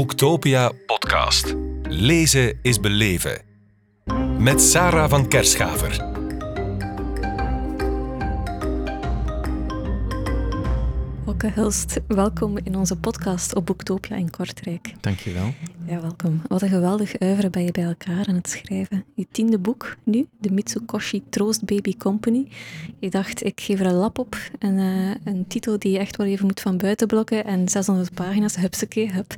Boektopia podcast. Lezen is beleven. Met Sarah van Kerschaver. Hulst, welkom in onze podcast op Boektopia in Kortrijk. Dankjewel. Ja, welkom. Wat een geweldig uiveren ben je bij elkaar aan het schrijven. Je tiende boek nu, de Mitsukoshi Troost Baby Company. Je dacht, ik geef er een lap op. Een, uh, een titel die je echt wel even moet van buiten blokken. En 600 pagina's, hupsakee, hup.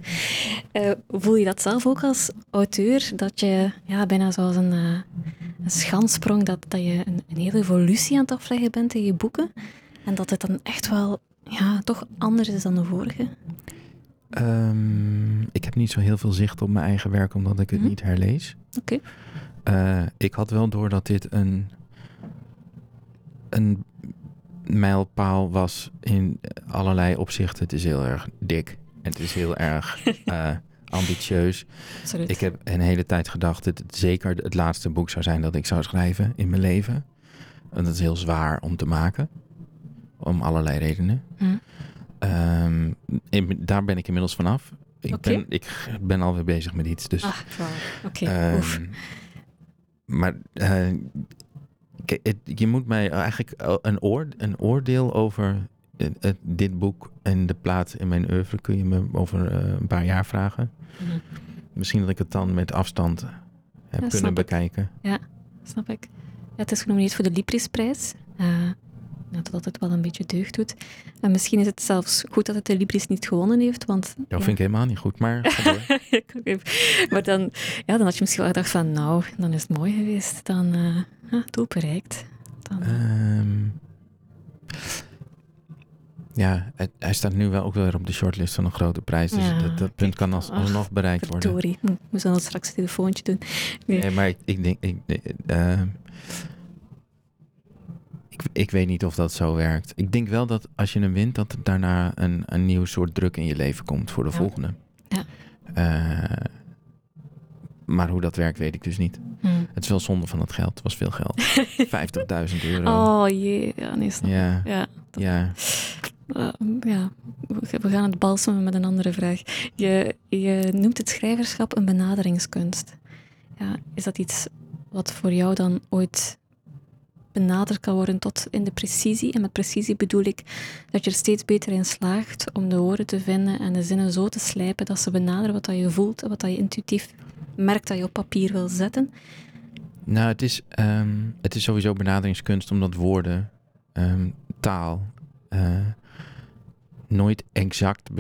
Uh, voel je dat zelf ook als auteur? Dat je ja, bijna zoals een, uh, een schansprong, dat, dat je een, een hele evolutie aan het afleggen bent in je boeken? En dat het dan echt wel ja, toch anders is dan de vorige? Um, ik heb niet zo heel veel zicht op mijn eigen werk, omdat ik het Mhm. niet herlees. Oké. Uh, ik had wel door dat dit een, een mijlpaal was in allerlei opzichten. Het is heel erg dik en het is heel erg uh, ambitieus. Absoluut. Ik heb een hele tijd gedacht dat het zeker het laatste boek zou zijn dat ik zou schrijven in mijn leven. En dat is heel zwaar om te maken, om allerlei redenen. Hm. Um, in, daar ben ik inmiddels vanaf. Ik, ben, ik ben alweer bezig met iets. Dus, Ah. Oké. Ehm, maar eh, het- je moet mij eigenlijk een, oor, een oordeel over het- het- dit boek en de plaat in mijn oeuvre kun je me over eh, een paar jaar vragen. Mhm. Misschien dat ik het dan met afstand heb kunnen ik. bekijken. Snap ik. Ja, het is genomineerd voor de Librisprijs. Uh, dat dat het wel een beetje deugd doet. En misschien is het zelfs goed dat het de Libris niet gewonnen heeft, want... Dat vind ik helemaal niet goed, maar maar dan, ja, dan had je misschien wel gedacht van, nou, dan is het mooi geweest. Dan, uh, ja, doel bereikt. Dan, Ehm, ja, het- hij staat nu wel ook weer op de shortlist van een grote prijs. Dus Ja, dat, dat punt kan als, ach, alsnog bereikt worden. Hm, We zullen straks een telefoontje doen. Nee. Nee, maar ik, ik denk. Ik, eh, ik, ik weet niet of dat zo werkt. Ik denk wel dat als je hem wint, dat er daarna een, een nieuw soort druk in je leven komt voor de Ja. volgende. Ja. Eh, maar hoe dat werkt, weet ik dus niet. Hm. Het is wel zonde van het geld. Het was veel geld. 50.000 euro. Oh jee, ja, nee, snap ik. Ja, Ja, dat- ja. Uh, ja, we we gaan het balsemen met een andere vraag. Je, je noemt het schrijverschap een benaderingskunst. Ja, is dat iets wat voor jou dan ooit benaderd kan worden tot in de precisie? En met precisie bedoel ik dat je er steeds beter in slaagt om de woorden te vinden en de zinnen zo te slijpen dat ze benaderen wat dat je voelt en wat dat je intuïtief merkt dat je op papier wil zetten. Nou, het is, ehm, het is sowieso benaderingskunst omdat woorden, ehm, taal, eh, nooit exact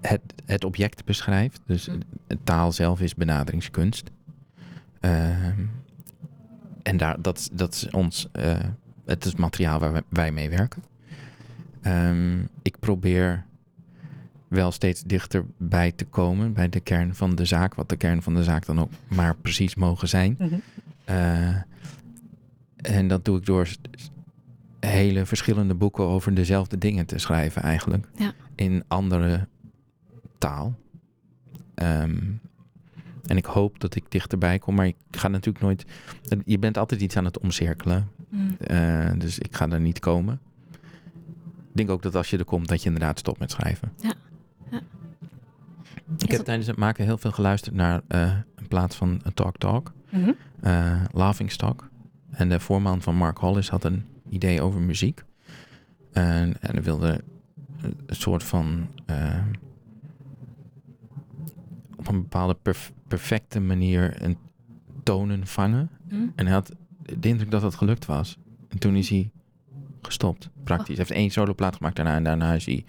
het, het object beschrijft. Dus de taal zelf is benaderingskunst. Ehm, en daar, dat, dat is ons, eh, het is materiaal waar wij, mee werken. Ehm, ik probeer wel steeds dichterbij te komen bij de kern van de zaak, wat de kern van de zaak dan ook maar precies mogen zijn. Eh, en dat doe ik door hele verschillende boeken over dezelfde dingen te schrijven eigenlijk. Ja. In andere taal. Ehm, en ik hoop dat ik dichterbij kom, maar ik ga natuurlijk nooit... Je bent altijd iets aan het omcirkelen. Mm. eh, dus ik ga er niet komen. Ik denk ook dat als je er komt, dat je inderdaad stopt met schrijven. Ja. Ja. Ik heb dat- tijdens het maken heel veel geluisterd naar eh, een plaats van een Talk Talk eh Laughing Stock. En de voorman van Mark Hollis had een idee over muziek. En, en hij wilde een soort van... op een bepaalde perf- perfecte manier een tonen vangen. Mm. En hij had de indruk dat dat gelukt was. En toen is hij gestopt, praktisch. Hij heeft één soloplaat gemaakt daarna. En daarna is hij,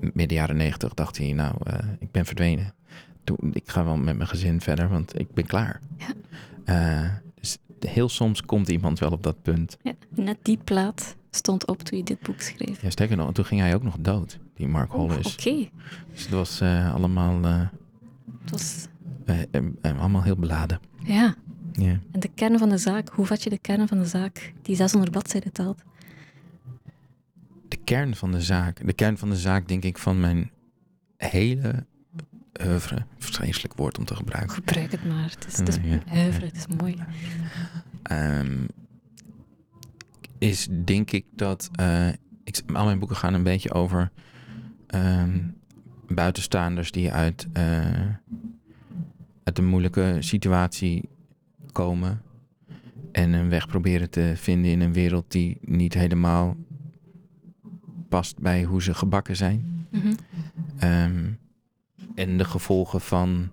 midden jaren negentig, dacht hij... Nou, eh, ik ben verdwenen. Toen, ik ga wel met mijn gezin verder, want ik ben klaar. Ja. Eh, dus heel soms komt iemand wel op dat punt. Ja, net die plaat stond op toen je dit boek schreef. Ja, sterker nog, toen ging hij ook nog dood, die Mark Oh, Hollis. Oké, Dus het was eh, allemaal, het was... eh, allemaal heel beladen. Ja, Ja. en de kern van de zaak, hoe vat je de kern van de zaak die 600 bladzijden telt? De kern van de zaak, de kern van de zaak denk ik van mijn hele oeuvre. Vreselijk woord om te gebruiken. Gebruik het maar, het is, het is Ja. het is mooi. Ehm, is denk ik dat. eh, ik, al mijn boeken gaan een beetje over. ehm, buitenstaanders die uit, eh, uit een moeilijke situatie komen en een weg proberen te vinden in een wereld die niet helemaal past bij hoe ze gebakken zijn. Mhm. Ehm, en de gevolgen van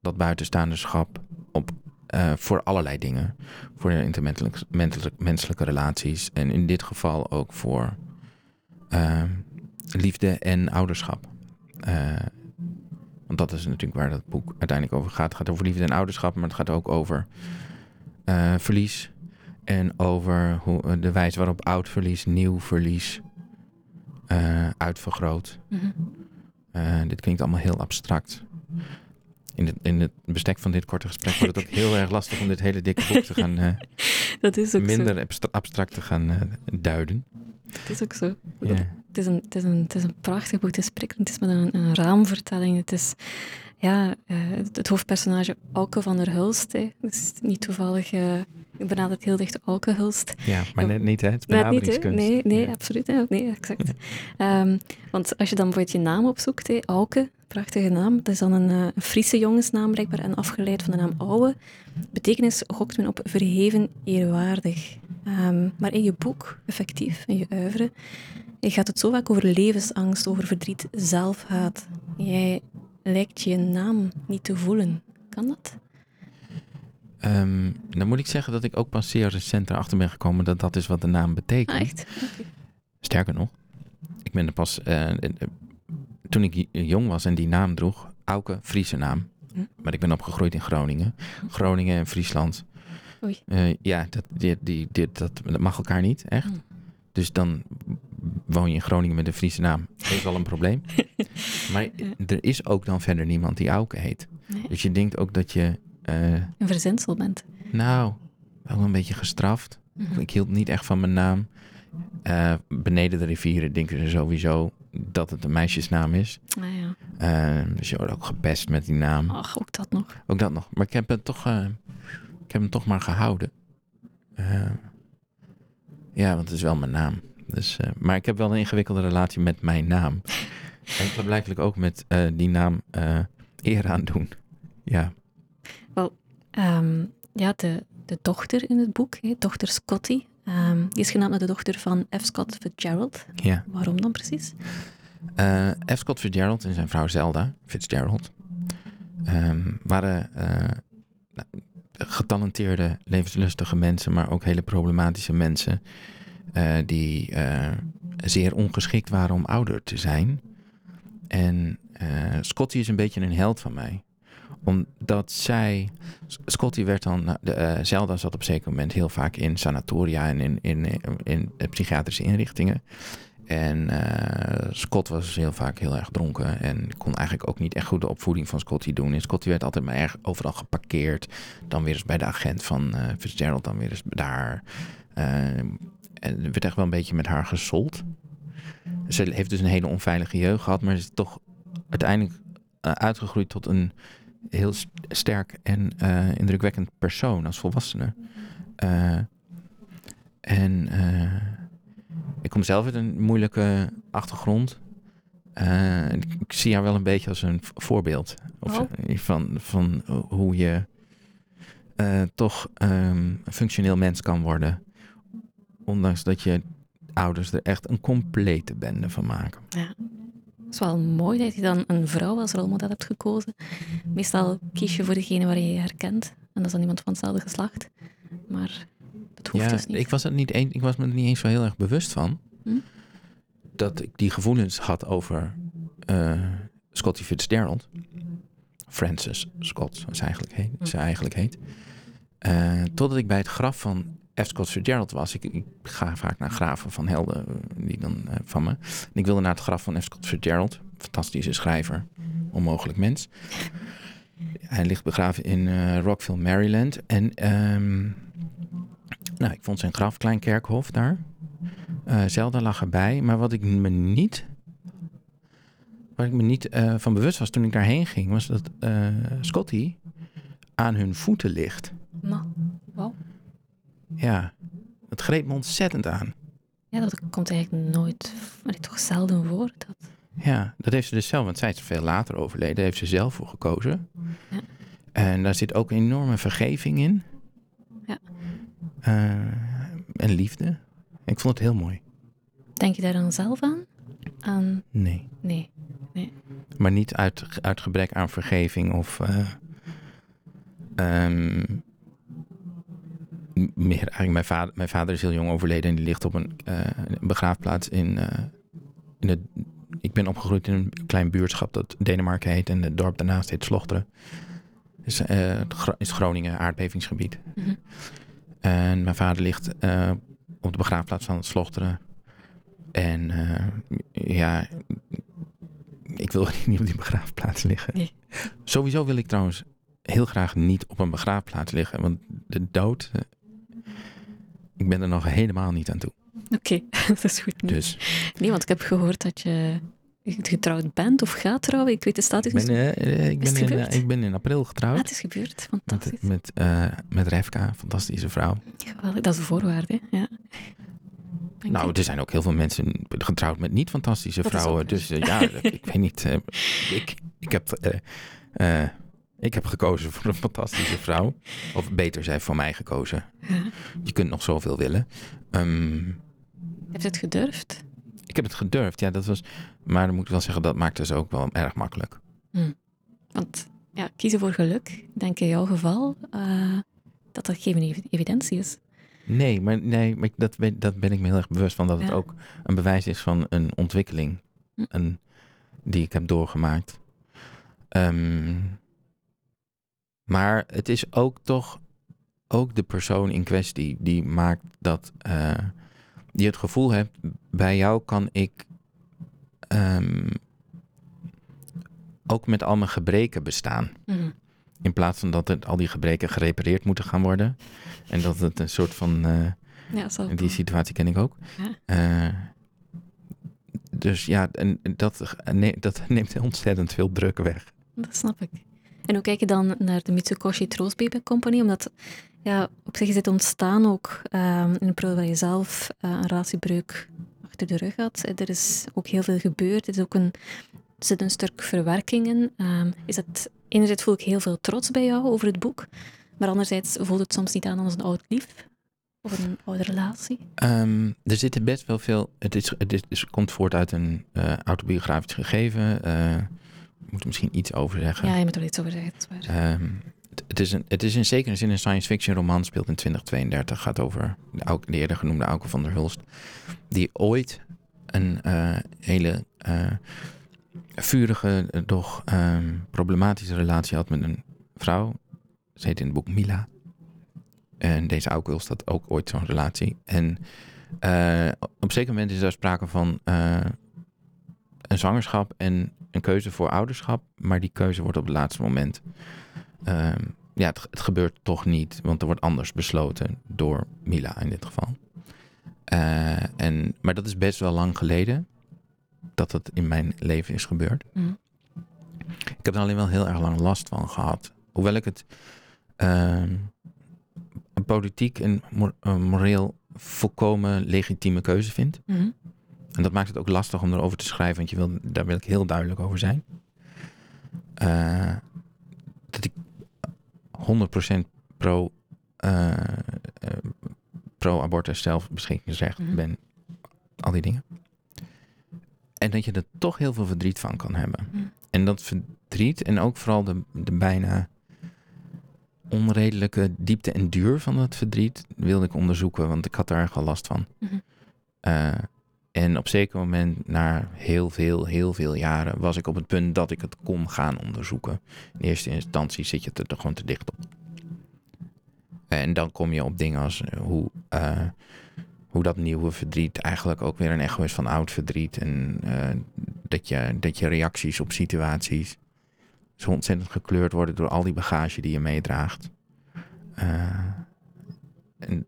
dat buitenstaanderschap op, eh, voor allerlei dingen. Voor intermenselijke menselijke- menselijke relaties. En in dit geval ook voor ehm, liefde en ouderschap. Eh, want dat is natuurlijk waar dat boek uiteindelijk over gaat. Het gaat over liefde en ouderschap, maar het gaat ook over eh, verlies. En over hoe, eh, de wijze waarop oud verlies, nieuw verlies eh, uitvergroot. Mhm. Dit klinkt allemaal heel abstract. In het, in het bestek van dit korte gesprek wordt het ook heel erg lastig om dit hele dikke boek te gaan Dat is ook minder zo. abstract te gaan duiden. Het is ook zo. Ja. Het is, een, het, is een, het is een prachtig boek. Het is prikkelend. Het is met een, een raamvertelling. Het is ja, eh, het, hoofdpersonage Auke van der Hulst. Hè. Is niet toevallig. eh ik benadert heel dicht Auke Hulst. Ja, maar net niet, hè? Het Net niet, hè? benaderingskunst. Nee, nee Ja. absoluut. Hè? Nee, exact. Ehm, want als je dan bijvoorbeeld je naam opzoekt, hè, Auke, prachtige naam, dat is dan een, eh, een Friese jongensnaam blijkbaar en afgeleid van de naam Ouwe. Betekenis gokt men op verheven, eerwaardig. Ehm, maar in je boek, effectief, in je je gaat het zo vaak over levensangst, over verdriet, zelfhaat. Jij lijkt je naam niet te voelen. Kan dat? Ehm, dan moet ik zeggen dat ik ook pas zeer recent erachter ben gekomen dat dat is wat de naam betekent. Ah, echt? Sterker nog, ik ben er pas eh, eh, toen ik jong was en die naam droeg, Auke, Friese naam. Hm. Maar ik ben opgegroeid in Groningen. Groningen en Friesland. Oei. Eh, ja, dat, die, die, dit, dat, dat mag elkaar niet, echt. Hm. Dus dan woon je in Groningen met een Friese naam. Dat is wel een probleem. maar er is ook dan verder niemand die Auke heet. Nee. Dus je denkt ook dat je, eh, Een verzinsel bent. nou, wel een beetje gestraft. Mhm. Ik hield niet echt van mijn naam. Eh, beneden de rivieren denken ze sowieso dat het een meisjesnaam is. Ah ja. Dus je wordt ook gepest met die naam. Ach, ook dat nog. Ook dat nog. Maar ik heb het toch, ik heb hem toch maar gehouden. Eh, ja, want het is wel mijn naam. Dus, eh, maar ik heb wel een ingewikkelde relatie met mijn naam. En blijkbaar ook met eh, die naam eer aan doen. Ja. Ehm, ja, de, de dochter in het boek, hè, dochter Scotty, ehm, die is genaamd naar de dochter van F. Scott Fitzgerald. ja. Waarom dan precies? F. Scott Fitzgerald en zijn vrouw Zelda Fitzgerald ehm, waren getalenteerde, levenslustige mensen, maar ook hele problematische mensen eh, die eh, zeer ongeschikt waren om ouder te zijn. En eh, Scotty is een beetje een held van mij omdat zij. Scotty werd dan. De, Zelda zat op een zeker moment heel vaak in sanatoria en in, in, in psychiatrische inrichtingen. En eh, Scott was heel vaak heel erg dronken en kon eigenlijk ook niet echt goed de opvoeding van Scotty doen. En Scotty werd altijd maar erg overal geparkeerd. Dan weer eens bij de agent van eh, Fitzgerald, dan weer eens daar. Eh, en er werd echt wel een beetje met haar gesold. Ze heeft dus een hele onveilige jeugd gehad, maar is toch uiteindelijk uitgegroeid tot een heel st- sterk en indrukwekkend persoon als volwassene. En ik kom zelf uit een moeilijke achtergrond. Eh, ik, ik zie haar wel een beetje als een voorbeeld. Of, Oh. eh, van, van hoe je eh, toch ehm, een functioneel mens kan worden. Ondanks dat je ouders er echt een complete bende van maken. Ja. Het is wel mooi dat je dan een vrouw als rolmodel hebt gekozen. Meestal kies je voor degene waar je je herkent. En dat is dan iemand van hetzelfde geslacht. Maar dat hoeft ja, dus niet. Ik was, het niet eens, ik was me er niet eens zo heel erg bewust van. Hm? Dat ik die gevoelens had over eh Scotty Fitzgerald. Francis Scott, zoals hij eigenlijk heet. Hm. Ze eigenlijk heet. Eh, totdat ik bij het graf van F. Scott Fitzgerald was. Ik, ik ga vaak naar graven van helden eh, die dan van me. En ik wilde naar het graf van F. Scott Fitzgerald. Fantastische schrijver. Onmogelijk mens. Hij ligt begraven in Rockville, Maryland. En ehm, nou, ik vond zijn graf, klein kerkhof daar. Eh Zelda lag erbij. Maar wat ik me niet, waar ik me niet eh, van bewust was toen ik daarheen ging, was dat eh, Scotty aan hun voeten ligt. Maar, wauw. Ja, het greep me ontzettend aan. Ja, dat komt eigenlijk nooit, maar toch zelden voor. Dat, Ja, dat heeft ze dus zelf, want zij is veel later overleden, daar heeft ze zelf voor gekozen. Ja. En daar zit ook enorme vergeving in. Ja. Eh, en liefde. Ik vond het heel mooi. Denk je daar dan zelf aan? aan... Nee. Nee. Maar niet uit, uit gebrek aan vergeving of. eh, ehm, meer eigenlijk, mijn vader, mijn vader is heel jong overleden en die ligt op een eh, begraafplaats in, in het. Ik ben opgegroeid in een klein buurtschap dat Denemarken heet en het dorp daarnaast heet Slochteren. Is Groningen, aardbevingsgebied. Mhm. En mijn vader ligt eh, op de begraafplaats van het Slochteren. En eh, ja, ik wil niet op die begraafplaats liggen. Nee. Sowieso wil ik trouwens heel graag niet op een begraafplaats liggen. Want de dood, eh, ik ben er nog helemaal niet aan toe. Oké, dat is goed. Dus Nee, want ik heb gehoord dat je getrouwd bent of gaat trouwen. Ik weet de status ik ben, niet. eh, eh, ik ben, in, eh, gebeurd? ik ben in april Ah, getrouwd. het is gebeurd. Fantastisch. Met, met, eh, met fantastische vrouw. Geweldig. Dat is een voorwaarde, ja. Dank Nou, er zijn ook heel veel mensen getrouwd met niet fantastische Dat vrouwen. Dus eh, ja, ik weet niet. eh, ik, ik, heb, eh, eh, ik heb gekozen voor een fantastische vrouw. Of beter, zij heeft voor mij gekozen. Ja. Je kunt nog zoveel willen. Ehm, Heb je het gedurfd? Ik heb het gedurfd, ja, dat was. Maar dan moet ik wel zeggen, dat maakt dus ook wel erg makkelijk. Want ja, kiezen voor geluk, denk in jouw geval eh, dat dat geen evi- evidentie is. Nee, maar, nee, maar ik- dat, ben, dat ben ik me heel erg bewust van. Dat het ook een bewijs is van een ontwikkeling. Hm. Een, die ik heb doorgemaakt. Ehm, maar het is ook toch ook de persoon in kwestie die maakt dat uh, je het gevoel hebt, bij jou kan ik um, ook met al mijn gebreken bestaan. Mm. In plaats van dat het, al die gebreken gerepareerd moeten gaan worden. En dat het een soort van. Uh, ja, die situatie ken ik ook. Ja. Uh, dus ja, en dat, nee, dat neemt ontzettend veel druk weg. Dat snap ik. En hoe kijk je dan naar de Mitsukoshi Troostbaby Company? Omdat ja, op zich is het ontstaan ook um, in een periode waar je zelf uh, een relatiebreuk achter de rug had. Er is ook heel veel gebeurd. Er is ook een, er zit een stuk verwerking in. Um, is het, enerzijds voel ik heel veel trots bij jou over het boek, maar anderzijds voelt het soms niet aan als een oud lief of een oude relatie. Um, er zitten best wel veel. Het, is, het, is, het komt voort uit een uh, autobiografisch gegeven. Uh, ik moet er misschien iets over zeggen. Ja, je moet er iets over zeggen. Dat is waar. Um, het is, een, het is in zekere zin een science fiction roman, speelt in 2032, gaat over de, de eerder genoemde Auke van der Hulst, die ooit een uh, hele uh, vurige, doch um, problematische relatie had met een vrouw. Ze heet in het boek Mila. En deze Auke Hulst had ook ooit zo'n relatie. En op een zeker moment is er sprake van een zwangerschap en een keuze voor ouderschap, maar die keuze wordt op het laatste moment Um, ja, het, het, gebeurt toch niet, want er wordt anders besloten door Mila in dit geval. Uh, en, maar dat is best wel lang geleden dat dat in mijn leven is gebeurd. Mm. Ik heb er alleen wel heel erg lang last van gehad. Hoewel ik het uh, een politiek en moreel volkomen legitieme keuze vind. Mm. En dat maakt het ook lastig om erover te schrijven, want je wil, daar wil ik heel duidelijk over zijn. Uh, ik 100% pro, uh, uh, pro-abortus zelfbeschikkingsrecht Mhm. mm -hmm. ben. Al die dingen. En dat je er toch heel veel verdriet van kan hebben. Mm. En dat verdriet en ook vooral de, de bijna onredelijke diepte en duur van dat verdriet wilde ik onderzoeken, want ik had daar erg wel last van. Mm -hmm. uh, en op zeker moment, na heel veel, heel veel jaren, was ik op het punt dat ik het kon gaan onderzoeken. In eerste instantie zit je er gewoon te dicht op. En dan kom je op dingen als hoe, uh, hoe dat nieuwe verdriet eigenlijk ook weer een echo is van oud verdriet. En uh, dat, je, dat je reacties op situaties zo ontzettend gekleurd worden door al die bagage die je meedraagt. En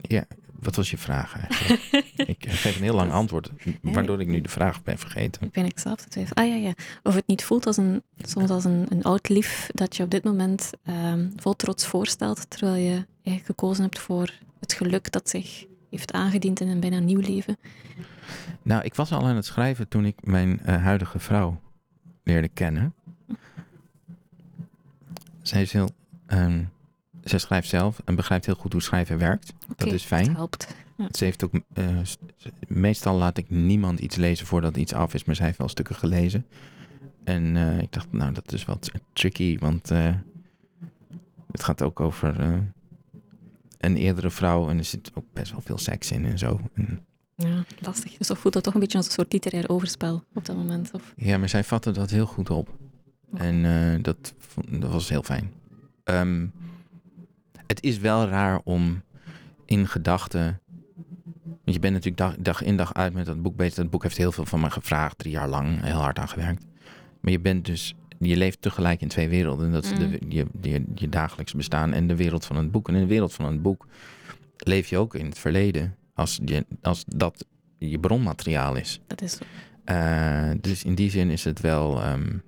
ja, wat was je vraag eigenlijk? ik geef een heel lang antwoord, waardoor ik nu de vraag ben vergeten. Ik ben ik zelf te twijfelen. Ah ja, ja. Of het niet voelt als een, soms als een, een oud lief dat je op dit moment um, vol trots voorstelt, terwijl je eigenlijk gekozen hebt voor het geluk dat zich heeft aangediend in een bijna nieuw leven. Nou, ik was al aan het schrijven toen ik mijn eh, huidige vrouw leerde kennen. Zij is heel. ehm, zij schrijft zelf en begrijpt heel goed hoe schrijven werkt. dat is fijn. Het helpt. Ze heeft ook. eh, meestal laat ik niemand iets lezen voordat iets af is, maar zij heeft wel stukken gelezen. En eh, ik dacht, nou, dat is wat tricky, want eh, het gaat ook over een eerdere vrouw en er zit ook best wel veel seks in en zo. En, Ja, lastig. Dus of voelt dat toch een beetje als een soort literair overspel op dat moment? Of... ja, maar zij vatte dat heel goed op. En dat, dat was heel fijn. Ehm, het is wel raar om in gedachten. Want je bent natuurlijk dag, dag in dag uit met dat boek bezig. Dat boek heeft heel veel van me gevraagd, drie jaar lang, heel hard aan gewerkt. Maar je bent dus, je leeft tegelijk in twee werelden. En dat is de, Mm. je, je, je dagelijks bestaan en de wereld van een boek. En in de wereld van een boek leef je ook in het verleden. Als, je, als dat je bronmateriaal is. Dat is zo. Eh, dus in die zin is het wel ehm,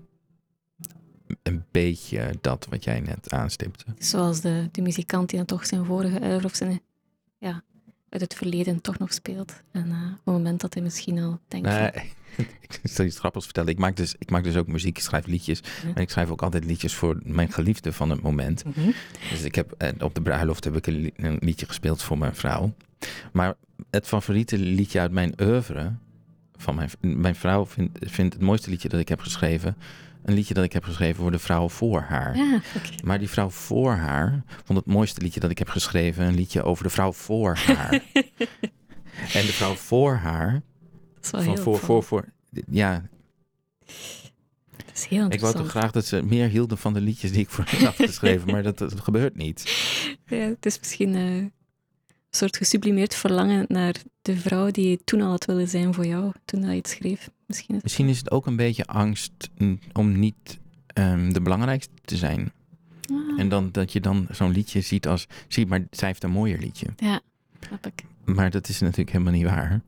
een beetje dat wat jij net aanstipte. Zoals de, de muzikant die dan toch zijn vorige uiver of zijn, ja, uit het verleden toch nog speelt. En eh, op het moment dat hij misschien al denkt... van, Nee, ik zal je iets grappigs vertellen. Ik maak, dus, ik maak dus ook muziek, ik schrijf liedjes. Ja. En ik schrijf ook altijd liedjes voor mijn geliefde van het moment. mhm. Dus ik heb, eh, op de bruiloft heb ik een, een liedje gespeeld voor mijn vrouw. Maar het favoriete liedje uit mijn oeuvre van mijn, mijn vrouw vindt, vindt het mooiste liedje dat ik heb geschreven. Een liedje dat ik heb geschreven voor de vrouw voor haar. Ja. Maar die vrouw voor haar vond het mooiste liedje dat ik heb geschreven een liedje over de vrouw voor haar. en de vrouw voor haar, Dat is wel van heel voor, voor, voor. Ja, Dat is heel ik wou toch graag dat ze meer hielden van de liedjes die ik voor hen had geschreven, maar dat, dat gebeurt niet. Ja, het is misschien eh, soort gesublimeerd verlangen naar de vrouw die je toen al had willen zijn voor jou, toen dat je het schreef. Misschien is het Misschien is het ook een beetje angst om niet ehm, de belangrijkste te zijn. Ah, En dan dat je dan zo'n liedje ziet als, zie, maar zij heeft een mooier liedje. Ja, snap ik. Maar dat is natuurlijk helemaal niet waar.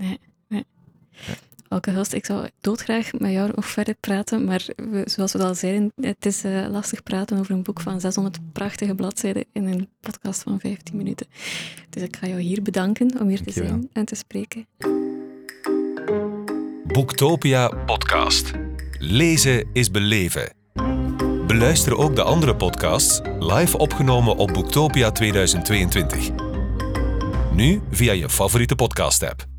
Elke gast, ik zou doodgraag met jou nog verder praten, maar we, zoals we al zeiden, het is eh, lastig praten over een boek van 600 prachtige bladzijden in een podcast van 15 minuten. Dus ik ga jou hier bedanken om hier te zijn en te spreken. Boektopia podcast. Lezen is beleven. Beluister ook de andere podcasts live opgenomen op Boektopia 2022. Nu via je favoriete podcast-app.